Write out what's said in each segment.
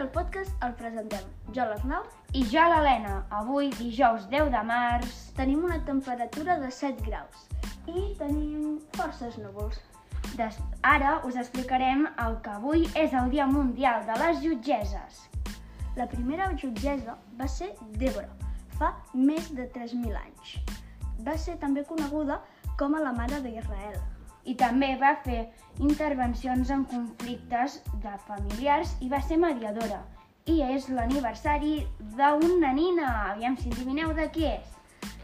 el podcast el presentem jo l'Arnau. I jo, l'Helena, avui, dijous 10 de març, Tenim una temperatura de 7 graus i tenim forces núvols. des... ara us explicarem el que avui és el Dia Mundial de les Jutgeses. La primera jutgessa va ser Débora, fa més de 3.000 anys. Va ser també coneguda com a la mare d'Israel. I també va fer intervencions en conflictes de familiars i va ser mediadora. I és l'aniversari d'una nina. Aviam si endivineu de qui és.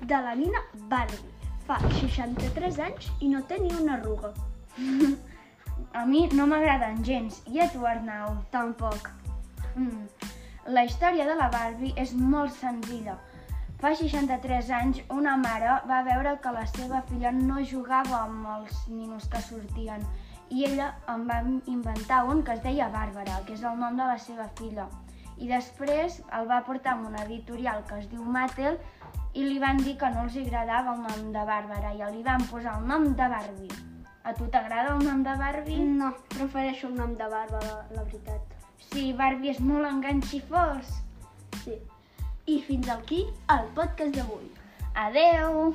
De la Nina Barbie. Fa 63 anys i no té ni una arruga. A mi no m'agraden gens. I a tu, Arnau? Tampoc. Mm. La història de la Barbie és molt senzilla. Fa 63 anys, una mare va veure que la seva filla no jugava amb els ninos que sortien i ella en va inventar un que es deia Bàrbara, que és el nom de la seva filla. I després el va portar a una editorial que es diu Mattel i li van dir que no els agradava el nom de Bàrbara i li van posar el nom de Barbie. A tu t'agrada el nom de Barbie? No, prefereixo el nom de Bàrbara, la veritat. Sí, Barbie és molt enganxifós. Sí. I fins aquí el podcast d'avui. Adeu!